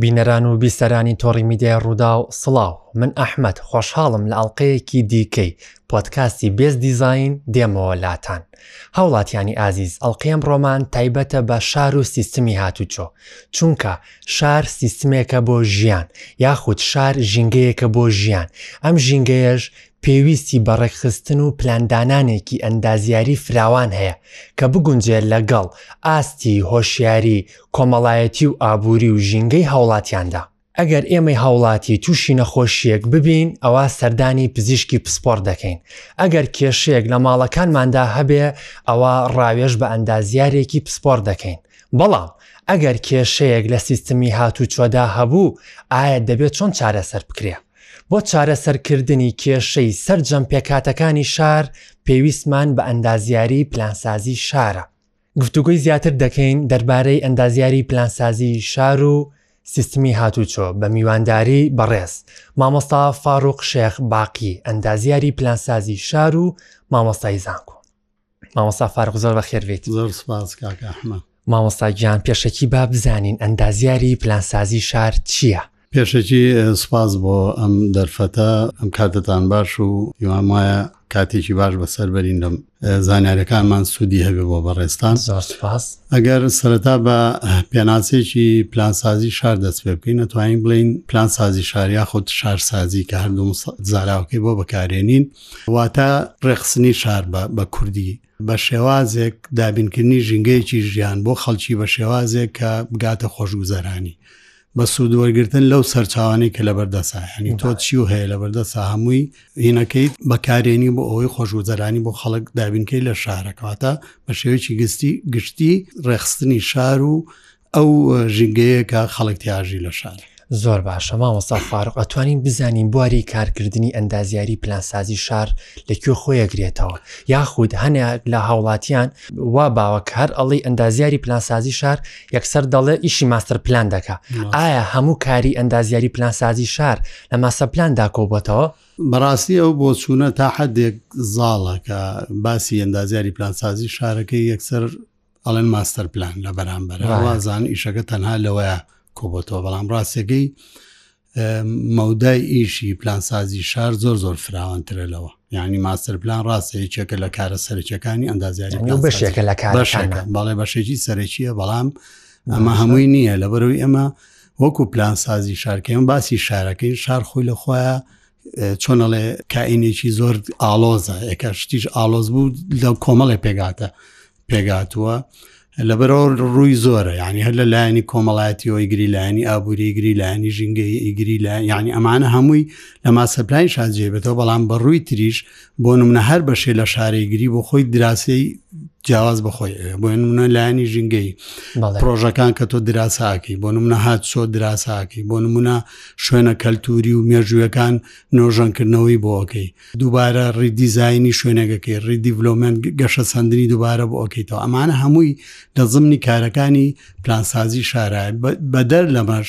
بینەران و بیسەرانی تۆڕی میدیای ڕووداو سڵاو من ئەحمد خۆشحاڵم لە ئەڵلقەیەکی دیکەی پۆتکاستی بێز دیزین دێمەوە لاتان هاوڵاتیانی ئازیز ئەڵلقێم ڕۆمان تایبەتە بە شار و سیستمی هاتوچۆ چونکە شار سیستمێکە بۆ ژیان یاخود شار ژینگەیەکە بۆ ژیان ئەم ژینگەیەش پێویستی بە ڕێکخستن و پلاندانانێکی ئەندازیاری فراوان هەیە کە بگونجێت لەگەڵ ئاستی هۆشیاری کۆمەڵایەتی و ئابووری و ژینگەی هاوڵاتیاندا. ئەگەر ئێمەی هاوڵاتی تووشی نەخۆشییەک ببین ئەوا سەردانی پزیشکی پسپۆڕ دەکەین، ئەگەر کێشەیەک لە ماڵەکانماندا هەبێ ئەوا ڕاوێژ بە ئەندازیارێکی پسپۆڕ دەکەین، بەڵام ئەگەر کێشەیەک لە سیستمی هاتووچۆدا هەبوو ئایا دەبێ چۆن چارەسەر بکرێ؟ بۆ چارەسەرکردنی کێشەی سەرجەم پێکهاتەکانی شار پێویستمان بە ئەندازیاری پلانسازی شارە. گفتوگۆی زیاتر دەکەین دەربارەی ئەندازیاری پلانسازی شار و سیستمی هاتووچۆ بە میوانداری بەڕێز مامۆستا فاروق شێخ باقی ئەندازیاری پلانسازی شار و مامۆستای زانکۆ. مامۆستا فارق زۆر بە خێر بێت زۆر سپاس کاکە ئەحمە مامۆستا گیان پێشەکی با بزانین ئەندازیاری پلانسازی شار چییە؟ پێشەکی سپاس بۆ ئەم دەرفەتە ئەم کاتتان باش و یوان وایە کاتێکی باش بەسەر بەرین لەم زانارەکانمان سوودی هەبێ بۆ بەڕێستان سپاس ئەگەر سەرەتا بە پێناسێکی پلانسازی شار دەست پێ بکەین نەتوانین بڵین پلانسازی شاریا خۆت شارسازی کە هەردوو زاراوکەی بۆ بەکارێنین واتە ڕێخستنی شار بە بە کوردی بە شێوازێک دابینکردنی ژینگەیەکی ژیان بۆ خەڵکی بە شێوازێک کە بگاتە خۆشگوزەرانی بە سوودوەرگتن لەو سەرچوانی کە لە بەردەسا ینی تۆ چی و هەیە لە بەردەسا هەمووی هینەکەیت بەکارێنی بۆ ئەوەی خۆشگوزەرانی بۆ خەڵک دابینکەی لە شارەکەواتە بە شێوەیەکی گستی گشتی ڕێخستنی شار و ئەو ژینگەیە کە خەڵک تیاژی لە شار زۆر باشە مامۆستا فاروق ئەتوانین بزانین بواری کارکردنی ئەندازیاری پلانسازی شار لە کوێ خۆیەگرێتەوە یاخود هەنێک لە هاوڵاتیان وا باوە کە هەر ئەڵی ئەندازیاری پلانسازی شار یەکسەر دەڵێ ئیشی ماستەر پلان دەکا ئایا هەموو کاری ئەندازیاری پلانسازی شار لە ماسە پلاندا کۆبتەوە بەڕاستی ئەو بۆ چوونە تا حدێک زاڵە کە باسی ئەندازیاری پلانسازی شارەکەی یەکسەر ئەڵێن ماستەر پلان لە بەرامبەر وازان ئیشەکە تەنها لەوەیە کۆبەتەوە بەڵام ڕاستێگەی مەودای ئیشی پلانسازی شار زۆر زۆر فراوانترە لەوە یعنی ماستەر پلان ڕاستەیە چێکە لە کارە سەرچەکانی ئەندازیاری بەشێکە لە کارەکانە بەڵێ بەشێکی سەرەکیە بەڵام ئەمە هەمووی نییە لە بەرەوەی ئەمە وەکو پلانسازی شارکەم باسی شارەکەی شار خۆی لە خۆیان چۆن ئەڵێ کائینێکی زۆر ئالۆزە ئێکە شتیش ئالۆز بوو لەو کۆمەڵێ پێگاتە پێگاتووە لەبەرەوە ڕووی زۆرە ینی هەر لە لایەنی کۆمەڵایەتی و ئیگری لایەنی ئابووری گری لایەنی ژینگەی ئیگری لە ینی ئەمانە هەمووی لە ماسەپلای شاجێبێتەوە بەڵام بە ڕووی تریش بۆ نمونە هەر بەشێ لە شارەیگری بۆ خۆی دراسی جیاواز بەخۆی بۆ نمونە لایانی ژینگەی پرۆژەکان کە تۆ دراساکی بۆ نمونە هات سۆ دراساکی بۆ نمونە شوێنە کەلتوری و مێژوویەکان نۆژەنکردنەوەی بۆکەی دووبارە ڕیدیزایانی شوێنەکەکەی ڕیدیڤلومنت گەشە سندنی دووبارە بۆ ئۆکەیتەوە ئەمانە هەمووی لە زمنی کارەکانی پلانسازی شارە بەدەر لەمەش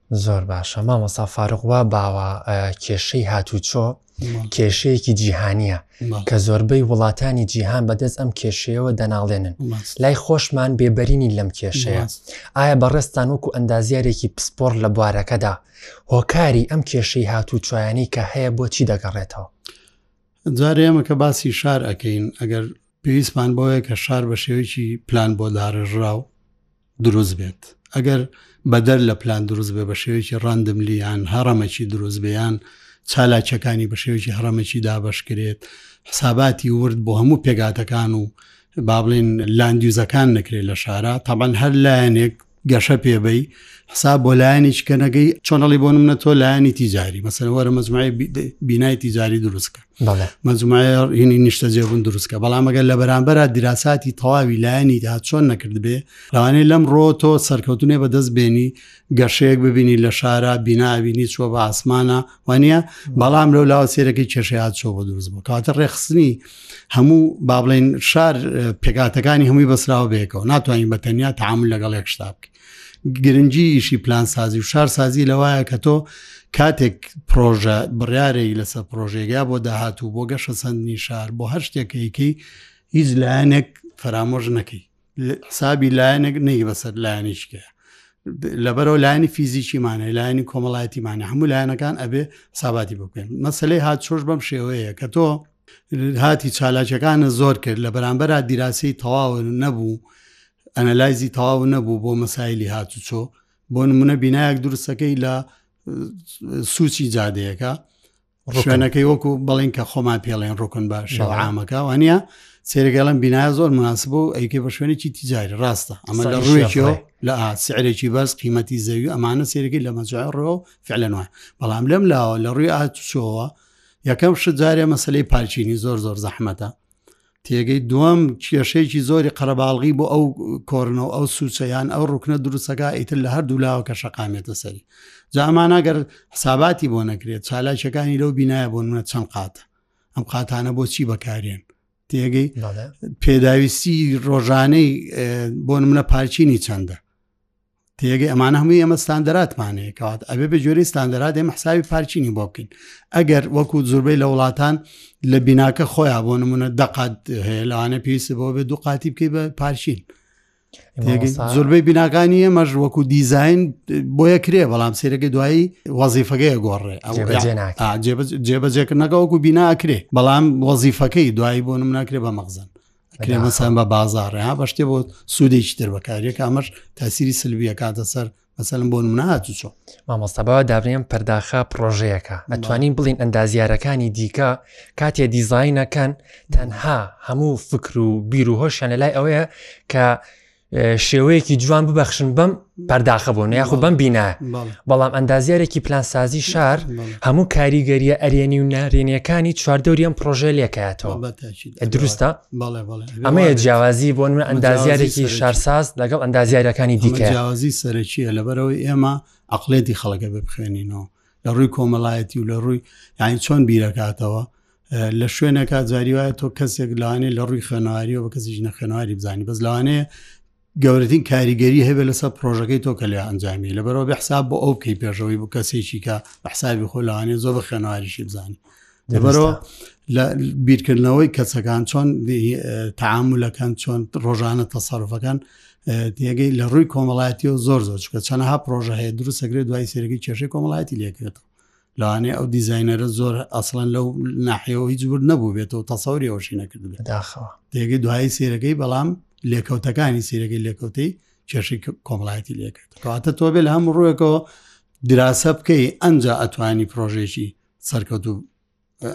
زۆر باشە مامۆسا فاروق وا باوە کێشەی هاتوچۆ کێشەیەکی جیهانیە کە زۆربەی وڵاتانی جیهان بەدەست ئەم کێشەیەوە دەناڵێنن لای خۆشمان بێبەرینی لەم کێشەیە ئایا بەڕێستان وەکو ئەندازیارێکی پسپۆر لە بوارەکەدا هۆکاری ئەم کێشەی هاتوچۆیانی کە هەیە بۆچی دەگەڕێتەوە جارێ ئەمە کە باسی شار ئەەکەین ئەگەر پێویستمان بۆیە کە شار بە شێوەیەکی پلان بۆ داڕێژراو دروست بێت ئەگەر بەدەر لە پلان دروست بێ بە شێوەیەکی ڕاندم لیان هەڕەمەکی دروست بیان چالاکیەکانی بە شێوەیەکی هەڕەمەکی دابشکرێت حساباتی ورد بۆ هەموو پێگاتەکان و با بڵێن لاندیوزەکان نەکرێت لە شارە تاعاان هەر لایەنێک گەشە پێبەی حساب بۆ لایەنی چکەنەکەی چۆنەڵی بۆ منە تۆ لایەنی تیجاری مەسەر وەرە مەزمای بینای تیجاری دروستکە مەجموعەیە هینی نیشتەجێ بوون دروستکە بەڵام ئەگەر لە بەرامبەرە دیراساتی تەواوی لایەنی دا چۆن نەکردبێ ڕوانەی لەم ڕۆ تۆ سەرکەوتنێ بەدەست بێنی گەشەیەک ببینی لە شارە بیناوینی چوە بە ئاسمانە وانە بەڵام لەو لاوە سێرەکەی کێشەیات چۆ بە دروست بوو کاتە ڕێخستنی هەموو با بڵێن شار پێکاتەکانی هەمووی بەسراوە بێکەوە ناتوانین بە تەنیا تعامل لەگەڵ یەک شتا بکەین گرنگی ئیشی پلانسازی و شارسازی لەوایە کە تۆ کاتێک پرۆژە بڕارێک لەسەر پرۆژێگا بۆ داهات و بۆ گەشە سندنی شار بۆ هەر شتێکەکەی هیچ لایەنێک فەرامۆژ نەکەی حسابی لایەنێک نەی بەسەر لایەنیشکە لەبەرەوە لایەنی فیزیکیمانە لایەنی کۆمەڵایەتیمانە هەموو لایەنەکان ئەبێ ساباتی بکەن مەسلەی هات چۆش بەم شێوەیە کە تۆ هاتی چالاکیەکانە زۆر کرد لە بەرامبەر دیراسی تەواو نەبوو ئەنەلایزی تەواو نەبوو بۆ مەسایلی هاتوچۆ بۆ نمونە بینایەک دروستەکەی لە سوچی جادەیەەکە شوێنەکەی وەکو بڵین کە خۆمان پێڵێن ڕوکن بە شەوعامەکە وانە سێرگەڵم بینای زۆر مناسب و ئەیکە بە شوێنێکی تیجاری ڕاستە ئەمە لە ڕوێکی لە سعرێکی بەس قیمەتی زەوی ئەمانە سێرگی لە مەجای ڕۆ فعلەن وایە بەڵام لەم لاوە لە ڕووی ئاچۆوە یەکەم شجارێ مەسلەی پارچینی زۆر زۆر زەحمەتە تێگەی دوم کێشەیەکی زۆری قەرەباڵغی بۆ ئەو کۆرنەوە ئەو سوچەیان ئەو ڕوکنە دروستەکە ئیتر لە هەردوو لاوەکە شقامێتە سەری جامانەگەر حساباتی بۆ نەکرێت چالاکیەکانی لەو بینایە بۆ منە چەند قاتە ئەم قاتانە بۆچی بەکارێن تێگەی پێداویستی ڕۆژانەی بۆ منە پارچینی چەندە تێگەی ئەمانە هەمووی ئەمە ستاندەراتمانەیە کەوات ئەبێ بە جۆری ستاندەرات ئێمە حساوی پارچینی بۆ بکەین ئەگەر وەکو زوربەی لە وڵاتان لە بیناکە خۆیان بۆ نمونە دەقات هەیە لەوانە پێویست بۆ بێ دوو قاتی بکەی بە پارچین زۆربەی بیناکانی ئێمەش وەکو دیزین بۆ یە کرێ بەڵام سێرەکە دوایی وەزیفەکەی گۆڕێ جێبەجێکردنەکە وەکو بیناکرێ بەڵام وەزیفەکەی دوایی بۆ نم ناکرێ بە مەغزن کرێمەسان بە بازار ها بە شتێ بۆ سوودێکی تر بەکارێک ئامەش تاسیری سلبیە کاتە سەر مەسەلم بۆ منات و چۆ مامۆستا بەوە دابنێن پەرداخە پرۆژەیەەکە ئەتوانین بڵین ئەندازیارەکانی دیکە کاتێ دیزینەکەن تەنها هەموو فکر و بیر و هۆشیان لە لای ئەوەیە کە شێوەیەکی جوان ببەخشن بەم پەرداخە بۆن یاخود بەم بینا بەڵام ئەندازیارێکی پلانسازی شار هەموو کاریگەریە ئەرێنی و نارێنیەکانی چواردەوری ئەم پرۆژە لێکاتەوە دروستە ئەمەیە جیاوازی بۆن من ئەندازیارێکی شارساز لەگەڵ ئەندازیارەکانی دیکە جیاوازی سەرەکیە لەبەرەوەی ئێمە عقلێتی خەڵەکە بخوێنینەوە لە ڕووی کۆمەڵایەتی و لە ڕووی یاین چۆن بیرەکاتەوە لە شوێنەکە جاری وایە تۆ کەسێک لەوانێ لە ڕووی خوێنەواریەوە بە کەسیش نەخێنەواری بزانانی بەس لەوانەیە گەورەترین کاریگەری هەبێت لەسەر پرۆژەکەی تۆ کە لە ئەنجامی لەبەرەوە بە حساب بۆ ئەو بکەی پێشەوەی بۆ کەسێکی کە بە حسابی خۆ لەوانێ زۆر بە خوێنەواریشی بزانانی لەبەرەوە لە بیرکردنەوەی کەسەکان چۆن تعاملەکان چۆن ڕۆژانە تەسەرفەکان تێگەی لە ڕووی کۆمەڵایەتی و زۆر زۆر چکە چەنەها پرۆژە هەیە دروستەکرێت دوای سێرەکەی کێشەی کۆمەڵایەتی لێکرێتەوە لەوانەیە ئەو دیزینەرە زۆر ئەسڵەن لەو ناحەوە هیچ ورد نەبوو بێتەوە تەسەوری ئەوشی نەکردبێت داخەوە دێگەی دوایی سیرەکەی بەڵام لێکەوتەکانی سیرەکەی لێکەوتەی کێشی کۆمەڵایەتی لێکرد کەواتە تۆ بێ لە هەموو ڕووەکەەوە دراسە بکەی ئەمجا ئەتوانی پرۆژێکی سەرکەوت و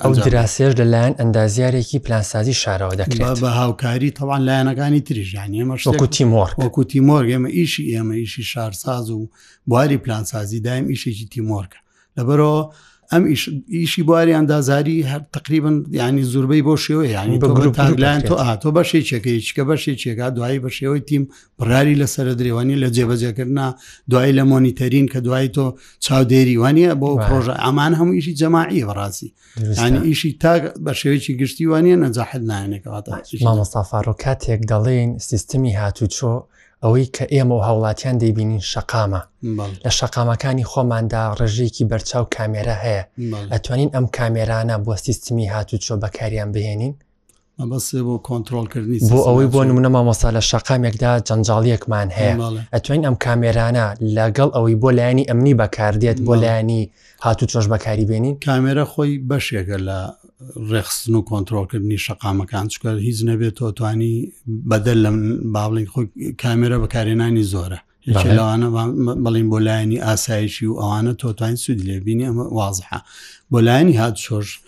ئەو دراسێش لەلایەن ئەندازیارێکی پلانسازی شارەوە دەکرێت بە هاوکاری تەوان لایەنەکانی تریژیان ئێمە شکو تیمۆر وەکو تیمۆر ئێمە ئیشی ئێمە ئیشی شارساز و بواری پلانسازی دایم ئیشێکی تیمۆرکە لەبەرەوە ئەم ئیشی باریان دازاری هەر تقریبن ینی زوربەی بۆ شێوە ینی تاگلایەن تۆ ئاتۆ بەشێ چەکەی چکە بەشێ چێکا دوایی بە شێوەی تیم بڕاری لەسەر درێوانی لە جێبەجێکردنا دوایی لە مۆنیتەرین کە دوایی تۆ چاودێری وانە بۆ پرۆژە ئەمان هەموو ئیشی جەماعی بەڕاستی ینی ئیشی تا بە شێوەیەکی گشتی وانە نەجاحل نایەنێکەوەتا مامەستافاڕۆ کاتێک دەڵێن سیستمی هاتوچۆ ئەوەی کە ئێمە و هاوڵاتیان دەیبینین شەقامە لە شەقامەکانی خۆماندا ڕژەیەکی بەرچاو کامێرە هەیە ئەتوانین ئەم کامێرانە بۆ سیستمی هاتوو چۆ بەکاریان بهێنین بەسێ بۆ کۆنتترۆلکردنی بۆ ئەوەی بۆ نمونە مامۆستا لە شقامێکدا جەنجاڵیەکمان هەیە ئەتوانین ئەم کامێرانە لەگەڵ ئەوەی بۆ لایەنی ئەمنی بەکاردێت بۆ لایەنی هاتوچۆش بەکاری بێنین. کامێرە خۆی بەشێکە لە ڕێخستن و کۆنتترۆلکردنی شەقامەکان چکە هیچ نەبێت تۆتوانی بەدەل لە باڵین خۆی کامێرە بەکارێنانی زۆرە لەوانە بەڵین بۆ لایەنی ئاسایشی و ئەوانە تۆتوانین سوود لێبینی ئەمە وازحە بۆ لایەنی هاتوچۆش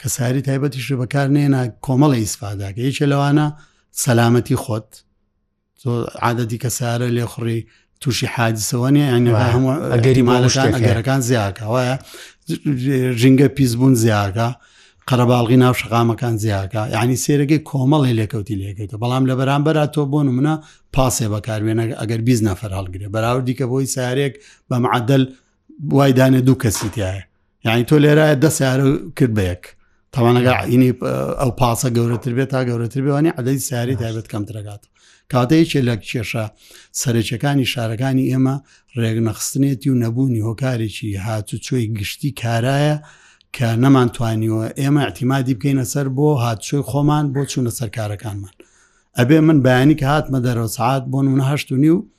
کە ساری تایبەتیش بەکار نێنا کۆمەڵی ئیسفاداکە یەکێ لەوانە سەلامەتی خۆت تۆ عادەتی کە سارە لێ خوڕی تووشی حادیسەوە نیە ئەگەری مالەکان زیاکە وایە ژینگە پیسبوون زیاکە قەرەباڵغی ناو شقامەکان زیاکە یعنی سێرەکەی کۆمەڵی لێکەوتی لێکەوتە بەڵام لە بەرامبەرە تۆ بۆ منە پاسێ بەکارێنە ئەگەر بیست نەفر هەڵگرێ بەراوردی کە بۆی سارێک بە معدل وای دانێ دوو کەسی تایە یعنی تۆ لێرایە دە سیارە کرد بە یەک تاوانەگە عینی ئەو پاسە گەورەتر بێت تا گەورەتر بێوانی عدەی سیاری تابێت کەم درەگات کاتەیەکێ لە کێشە سەرچەکانی شارەکانی ئێمە ڕێگنەخستنێتی و نەبوونی هۆکارێکی هاتوچۆی گشتی کارایە کە نەمانتوانیوە ئێمە احتیمادی بکەینە سەر بۆ هاتچۆی خۆمان بۆ چوونە سەرکارەکانمان ئەبێ من بەیانی کە هاتمە دەرەوە سعات بۆ نونەهشت و نیو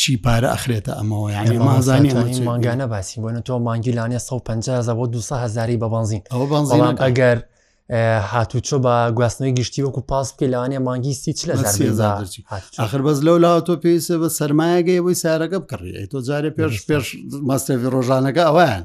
چی پارە ئەخرێتە ئەمەوە یعنی مازانی مانگانە باسی بۆنە تۆ مانگی لانێ 150 بۆ 200 هزاری بە بنزین ئەوە بەڵام ئەگەر هاتوو چۆ بە گواستنەوەی گشتی وەکو پاس بکە لەوانێ مانگی سی چ لە ئاخر بەس لەو لاوە تۆ پێویستە بە سەرمایەگەی بۆی سارەکە بکڕی تۆ جارێ پێش پێش ماستەوی ڕۆژانەکە ئەویان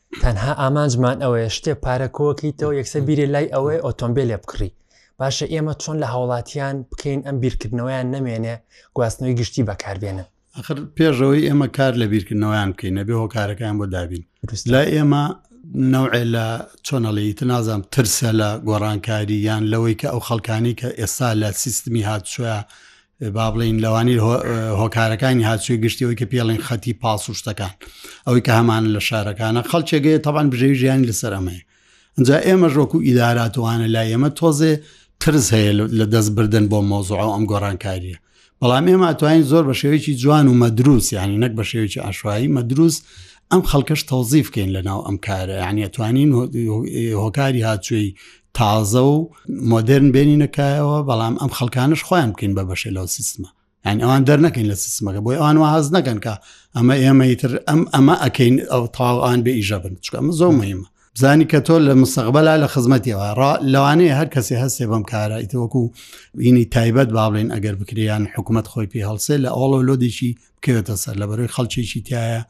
تەنها ئامانجمان ئەوەیە شتێ پارە کۆکیتەوە یەکسە بیرێ لای ئەوەیە ئۆتۆمبیلێ بکڕی باشە ئێمە چۆن لە هاوڵاتیان بکەین ئەم بیرکردنەوەیان نەمێنێ گواستنەوەی گشتی بەکاربێنن ئەخر پێشەوەی ئێمە کار لە بیرکردنەوەیان بکەین نەبێ هۆکارەکەیان بۆ دابین لای ئێمە نەوعێ لە چۆنەڵیت نازانم ترسە لە گۆڕانکاری یان لەوەی کە ئەو خەڵکانی کە ئێستا لە سیستمی هاتوچۆە با بڵین لەوانی هۆکارەکانی هاچووی گشتی ئەوی کە پێڵین خەتی پاسوشتەکان ئەوی کە هەمان لە شارەکانە خەڵچێگەی تەوان بژێوی ژیانی لەسەر ئەمەیە ئەجا ئێمە ژۆکو ئیداراتوانە لا ئێمە تۆزێ ترس هەیە لە دەست بردن بۆ مۆزوع ئەم گۆڕانکاریە بەڵام ئێمە توانین زۆر بە شێوەیەکی جوان و مەدروس یعنی نەک بە شێوەیەکی ئاشایی مەدروس ئەم خەڵکەش تەوزیف بکەین لە ناو ئەم کارە یعنی توانین هۆکاری هاچووی تازە و مۆدررن بێنینە کایەوە بەڵام ئەم خەڵکانش خۆیان بکەین بە بەشێ لەو سیستمە یان ئەوان دەرنەکەین لە سیستمەکە بۆی ئەوان واز نەکەن کە ئەمە ئێمە ئیتر ئەم ئەمە ئەکەین ئەو تاوان بێ ئیژە بن چکە ئەمە زۆر مهمە بزانی کە تۆ لە مستەقبلا لە خزمەتیەوە ڕا لەوانەیە هەر کەسی هەستێ بەم کارە ئیتوەکو ینی تایبەت با بڵێن ئەگەر بکریان حکوومەت خۆی پێ هەڵسێ لە ئەوڵە لۆدێکی بکەوێتە سەر لە بەرەوەی خەڵکیی تایە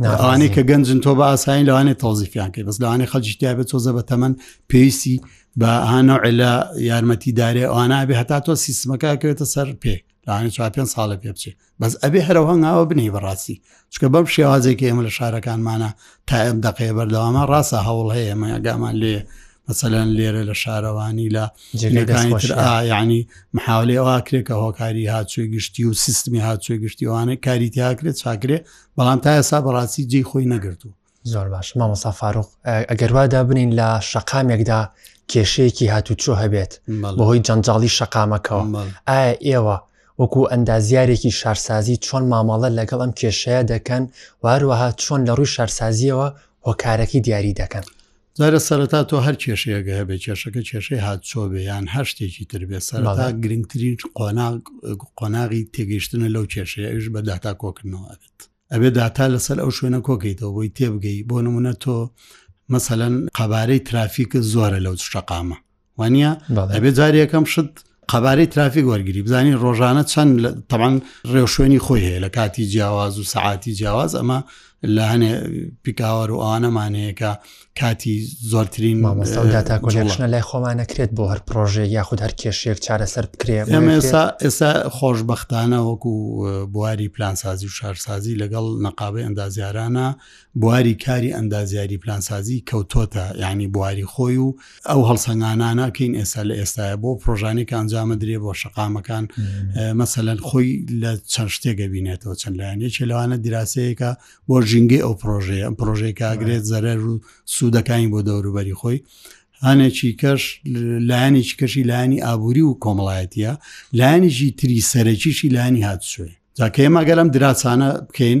ئەوانەی کە گەنجن تۆ بە ئاسایی لەوانێ تەوزیفیان کرد بەس لەوانێ خەلکی تیاێت تۆزە بە تەمەن پێویستی بە هانە عێلا یارمەتی دارێ ئەوانە بێ هەتا تۆ سیستمەکە کەوێتە سەر پێ لەوانێ چوار پێ ساڵە پێ بچێت بەس ئەبێ هەرە هەنگاوە بنی بەڕاستی چکە بەم شێوازێکی ئێمە لە شارەکانمانە تا ئەم دقەیە بەردەوامە ڕاستە هەوڵ هەیە ئەمە ئەگامان لێ مەسەلەن لێرە لە شارەوانی لە ینی محاولێ ئەوواکرێت کە هۆکاری هاچوی گشتی و سیستمی هاچوی گشتیوانە کاری تیاکرێت چاکرێ بەڵام تا ئێسا بەڕاستی جێی خۆی نەگرتو زۆر باش مامەسا فاروق ئەگەروادا بنین لە شەقامێکدا کێشەیەکی هاتوچۆ هەبێت بەهۆی جەنجاڵی شەقامەکەەوە ئایا ئێوە وەکو ئەندازیارێکی شارسازی چۆن مامەڵە لەگەڵ ئەم کێشەیە دەکەن واروەها چۆن لە ڕووی شارسازیەوە هۆکارەکەی دیاری دەکەن جا لە سەرەتا تۆ هەر کێشەیەگە هەبێ کێشەکە کێشەی هاتچۆ بێ یان هەر شتێکی تر بێ سەرەتا گرنگترین قۆناغ قۆناغی تێگەیشتنە لەو کێشەیە ئەوش بە داتا کۆکردنەوە ئەبێت ئەبێ داتا لەسەر ئەو شوێنە کۆکەیتەوە بۆی تێبگەی بۆ نمونە تۆ مەسەەن قەبارەی ترافیکە زۆرە لەو شقامە وانە ئەبێ جاری یەکەم شت قەبارەی ترافیک وەرگری بزانین ڕۆژانە چەند تەمان ڕێوشوێنی خۆی هەیە لە کاتی جیاواز و سەعاتی جیاواز ئەمە لە هەنێ پیکاوەر و ئەوانەمانەیەکە کاتی زۆرترین مامۆستاکۆشنە لای خۆمانەکرێت بۆ هەر پرۆژێ یاخود هەر کێشێک چارەسەر بکرێ ئێستا ئێستا خۆشببختانە وەکو بواری پلانسازی و شارسازی لەگەڵ نەقابی ئەندازیارانە بواری کاری ئەندازیاری پلانسازی کەوتۆتە یعنی بواری خۆی و ئەو هەڵسەنگانانە کەین ئێستا لە ئێستاە بۆ پرۆژانی کە ئەنجامە درێ بۆ شقامەکان مەسەەن خۆی لە چەند شتێکە بینێتەوە چەند لایەنێ چێ لەوانە دیراسەیەەکە بۆ ژینگەی ئەو پرۆژەیە ئەم پرۆژەی کاگرێت زەرەر و سوودەکانی بۆ دەوروبەری خۆی هەنێکی کەش لایەنێکی کەشی لایانی ئابووری و کۆمەڵایەتە لایەنێکی تری سەرەکیشی لایانی هاتسوێ جاکەێمە گەلم دراسانە بکەین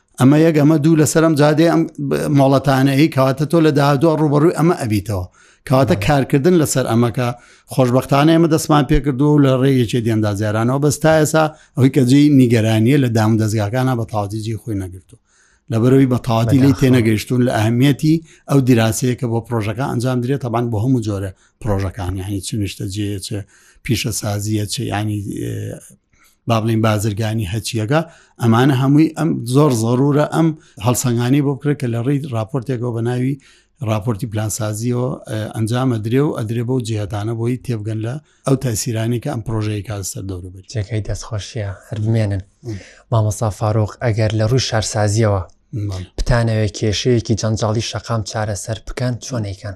ئەمە یەک ئەمە دوو لەسەر ئەم جادێ ئەم مۆڵەتانەیە کەواتە تۆ لە داهاتوە ڕوبەرووی ئەمە ئەبیتەوە کەواتە کارکردن لەسەر ئەمەکە خۆشببختانە ئمە دەستمان پێکردو و لە ڕێ یەکێ دێندا زیارانەوە بەس تا ئێسا ئەوی کە جێی نیگەرانیە لە دام دەستگاکانە بە تاوتیجی خۆی نەگرتو لە بەرەوەی بە تاواتی لی تێنەگەیشتون لە ئەهمیەتی ئەو دیراسەیە کە بۆ پرۆژەکە ئەنجام درێت تەبان بۆ هەموو جۆرە پرۆژەکان یعنی چ نیشتە جێ چ پیشە سازیە چ ینی با بڵین بازرگانی هەچیەکە ئەمانە هەمووی ئەم زۆر زەرورە ئەم هەڵسەنگانی بۆ بکرێت کە لە ڕێی راپۆرتێکەوە بە ناوی راپۆرتی پلانسازیەوە ئەنجامە درێ و ئەدرێ بۆ جیهتانە بۆی تێبگەن لە ئەو تاسیرانی کە ئەم پرۆژەیە کاسە دەوروبێت جێگەی دەستخۆشیە هەرمێنن مامەسا فاروق ئەگەر لە ڕووی شارسازیەوە بتانەوێت کێشەیەکی جەنجاڵی شەقام چارەسەر بکەن چۆنیکەن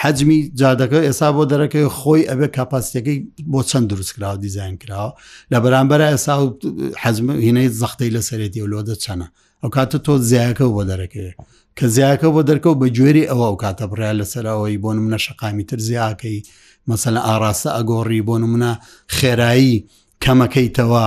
حەجمی جادەکە ئێستا بۆ دەرەکەی خۆی ئەبێ کاپاسیەکەی بۆ چەند دروست کراوە دیزین کراوە لە بەرامبەر ئێستا و حەزم هینەی زەختەی لە سەرێتی و لۆدە چەنە ئەو کاتە تۆ زیاکە بۆ دەرەکەوێت کە زیاکە بۆ دەرکەوت بە گوێری ئەوە ئەو کاتە بڕیا لەسەرەوەی بۆ منە شقامی تر زیاکەی مەسەن ئاراستە ئەگۆڕی بۆ منە خێرایی کەمەکەیتەوە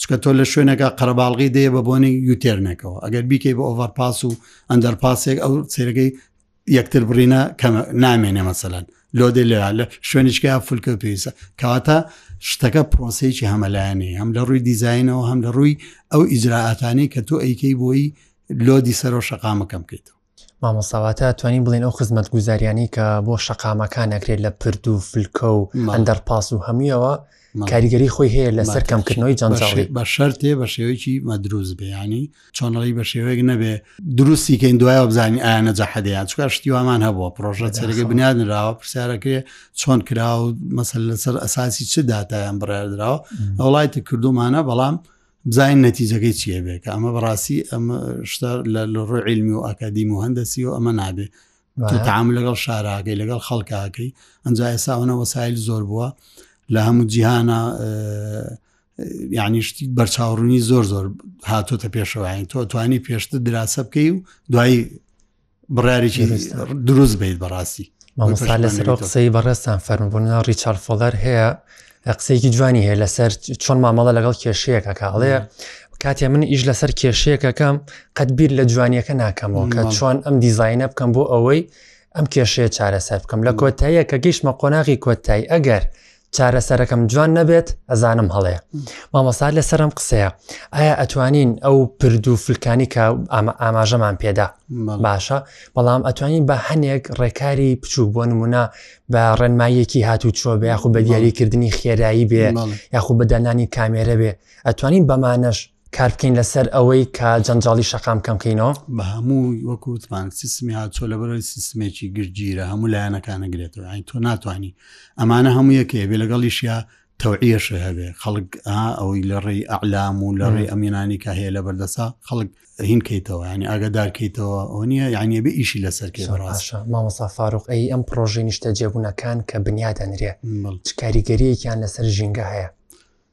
چکە تۆ لە شوێنەکە قەرەباڵغی دێ بە بۆنی یوتێرنێکەوە ئەگەر بیکەی بە ئۆڤەرپاس و ئەندەر پاسێک ئەو سێرەکەی یەکتر بڕینە کەمە نامێنێ مەسەلەن لۆ دێ لێ لە شوێنیشکە فولکە پێویستە کەواتە شتەکە پرۆسەیەکی هەمەلایەنێ هەم لە ڕووی دیزینەوە هەم لە ڕووی ئەو ئیجراعاتانی کە تۆ ئەیکەی بۆی لۆدی سەرۆ شەقامەکەم بکەیتەوە مامۆستا واتە توانین بڵێن ئەو خزمەت گوزاریانی کە بۆ شەقامەکان نەکرێت لە پرد و فلکە و ئەندەرپاس و هەمویەوە کاریگەری خۆی هەیە لەسەر کەمکردنەوەی جەنجاڵی بە شەرتێ بە شێوەیەکی مەدروست بیانی چۆنەڵی بە شێوەیەک نەبێ دروستی کەین دوایە بزانین ئاەنە جەحەدەیان چکە شتی وامان هەبووە پرۆژە سەرەکە بنیادنراوە پرسیارەکەێ چۆن کراوە مەسەر لەسەر ئەساسی چ دااتیان بڕێدراوە ئەوڵایتی کردومانە بەڵام بزانین نەتیجەکەی چیە بێ کە ئەمە بەڕاستی ئەمە شتا لە ڕۆ علمی و ئاکادیم و هەندەسی و ئەمە نابێ تام لەگەڵ شاراکەی لەگەڵ خەڵکاکەی ئەنجا ئێساونە وەسایل زۆر بووە لە هەموو جیهانە یعنی شتی بەرچاوڕوونی زۆر زۆر هاتۆتە پێشەوەین تۆ توانی پێشتر دراسە بکەی و دوایی بڕارێکی دروست بیت بەڕاستی مامۆستا لەسەر قسەی بەڕێستان فەرمبوون ڕیچارد فۆلەر هەیە قسەیەکی جوانی هەیە لەسەر چۆن مامەڵە لەگەڵ کێشەیەکە کاڵەیە کاتێ من ئیش لەسەر کێشەیەکەکەم قەت بیر لە جوانیەکە ناکەمەوە کە چۆن ئەم دیزینە بکەم بۆ ئەوەی ئەم کێشەیە چارەسەر بکەم لە کۆتاییە کە گەیشتمە قۆناغی کۆتایی ئەگەر چارەسەرەکەم جوان نەبێت ئەزانم هەڵەیە مامەسا لەسەر ئەم قسەیە ئایا ئەتوانین ئەو پرد و فلکانی کە ئەمە ئاماژەمان پێدا باشە بەڵام ئەتوانین بە هەنێک ڕێکاری بچووک بۆ نمونە بە ڕێنماییەکی هاتوو چۆ بێ یاخو بە دیاریکردنی خێرایی بێ یاخو بەدانانی کامێرە بێ ئەتوانین بەمانەش کار بکەین لەسەر ئەوەی کە جەنجاڵی شەقام کەم کەینەوە. بە هەموو وەکو وتمان سیستمی هاتچۆ لەبەرەوەی سیستمێکی گشتگیرە هەموو لایەنەکان ئەگرێتەوە یانی تۆ ناتوانانی ئەمانە هەموو یەکێ بێ لەگەڵیشیا تەوعیەش هەبێ خەڵک ئەوەی لە ڕێی ئەعلام و لە ڕێی ئەمینانی کە هەیە لە بەردەسا خەڵک هین کەیتەوە ینی ئاگادارکەیتەوە ئەو نییە یعنی بە ئیشی لەسەر کێڕاشە مامەسا فاروق ئەی ئەم پرۆژەی نیشتە جێبوونەکان کە بنیادەنرێ چ کاریگەریەکیان لەسەر ژینگە هەیە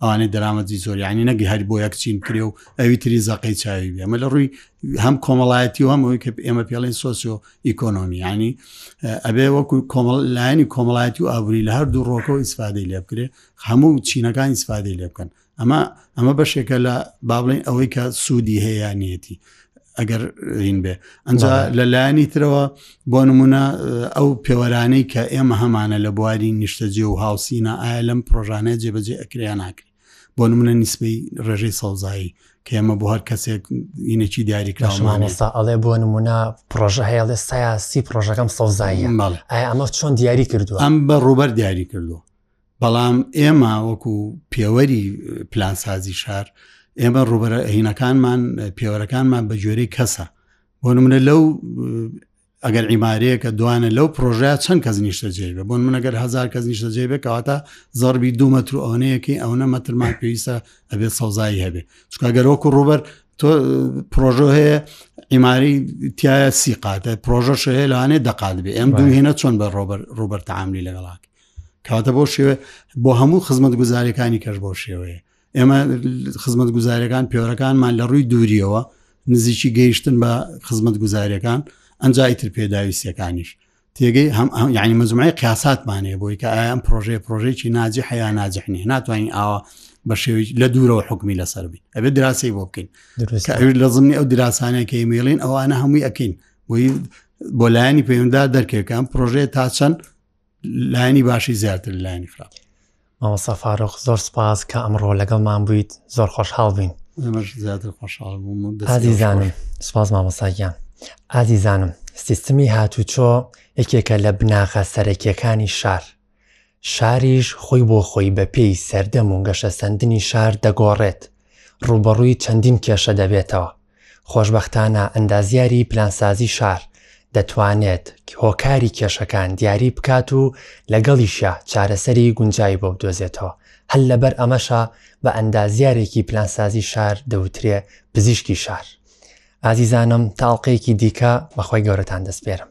ئەوانەی دەرامەتی زۆر یعنی نەگە هەر بۆ یەک چین کرێ و ئەوی تری زەقەی چاوی بێ ئەمە لە ڕووی هەم کۆمەڵایەتی و هەمەوەی کە ئێمە پێڵین سۆسیۆ ئیکۆنۆمیانی ئەبێ وەکو کۆمەڵ لایەنی کۆمەڵایەتی و ئابووری لە هەردوو ڕۆکەوە ئیسفادەی لێ بکرێ هەموو چینەکان ئیسفادەی لێ بکەن ئەمە ئەمە بەشێکە لە بابلین ئەوەی کە سوودی هەیەیانەتی ئەگەر رین بێ ئەجا لە لایەنی ترەوە بۆ نمونە ئەو پێوەرانەی کە ئێمە هەمانە لە بواری نیشتەجێ و هاوسینە ئایا لەم پرۆژانە جێبەجێ ئەکریان ناکرێت بۆ نمونە نیسبەی ڕێژەی سەوزایی کە ئێمە بۆ هەر کەسێک یینەکی دیاریکرامان ئێستا ئەڵێ بۆ نمونە پرۆژە هەیە لە سایاسی پرۆژەکەم سەوزایی ئەمە چۆن دیاری کردو ئەم بە ڕوبەر دیاری کردو بەڵام ئێمە وەکو پێوەری پلانسازی شار ئێمە ڕوبەرە هینەکانمان پێوەرەکانمان بە جۆرەی کەسە بۆ منە لەو ئەگەر ئیمارەیەکە دوانە لەو پرۆژە چەند کەس نیشتە جێ بە بۆن منەگەر هزار کەس نیشتە جێ بێ کەواتە زەربی دو مەتر ئەوەیەکی ئەوە مەترمان پێویستە ئەبێت سەوزایی هەبێ چکە گەرۆکو ڕوبەر تۆ پرۆژۆ هەیە ئیماری تایە سی قاتە پرۆژەش هەیە لەوانێ دەقات بێ ئەم دوو هێنە چۆن بە ڕۆبەر ڕوبەر تعاملی لەگەڵاک کەواتە بۆ شێوێ بۆ هەموو خزمەت گوزارەکانی کەش بۆ شێوەیە ئێمە خزمەت گوزارەکان پێوەەکانمان لە ڕووی دووریەوە نزیکی گەیشتن بە خزمەت گوزارەکان ئەنجای تر پێداویستەکانیش تێگەی هەم یعنی مەزمای قیاساتمانێ بۆی کە ئایان پرۆژەیە پرۆژێکی ناجی حەیان ناجحنی ناتوانین ئاوا بە شێوی لە دوورەوە حکمی لەسەر بین ئەبێ دراسی بۆ بکەین لە زمنی ئەو دراسانە کە مێڵین ئەوانە هەمووی ئەکەین بۆی بۆ لایەنی پەیوەندا دەرکێکان پرۆژەیە تا چەند لایانی باشی زیاتر لایانی خراپ مامۆستا فاروق زۆر سپاس کە ئەمڕۆ لەگەڵمان بوویت زۆر خۆشحاڵ بووین زیاتر خۆشحاڵ بووم ئازیزانم سپاس مامۆستاگیان ئازیزانم سیستمی هاتوچۆ یەکێکە لە بناغە سەرەکیەکانی شار شاریش خۆی بۆ خۆی بە پێی سەردەم و گەشە سندنی شار دەگۆڕێت ڕوبەڕووی چەندین کێشە دەبێتەوە خۆشبەختانە ئەندازیاری پلانسازی شار دەتوانێت هۆکاری کێشەکان دیاری بکات و لەگەڵیشە چارەسەری گونجای بۆ بدۆزێتەوە هەل لەبەر ئەمەشە بە ئەندازیارێکی پلانسازی شار دەوترێ پزیشکی شار ئازیزانم تاڵقەیەکی دیکە بەخوای گەورەتان دەستپێرم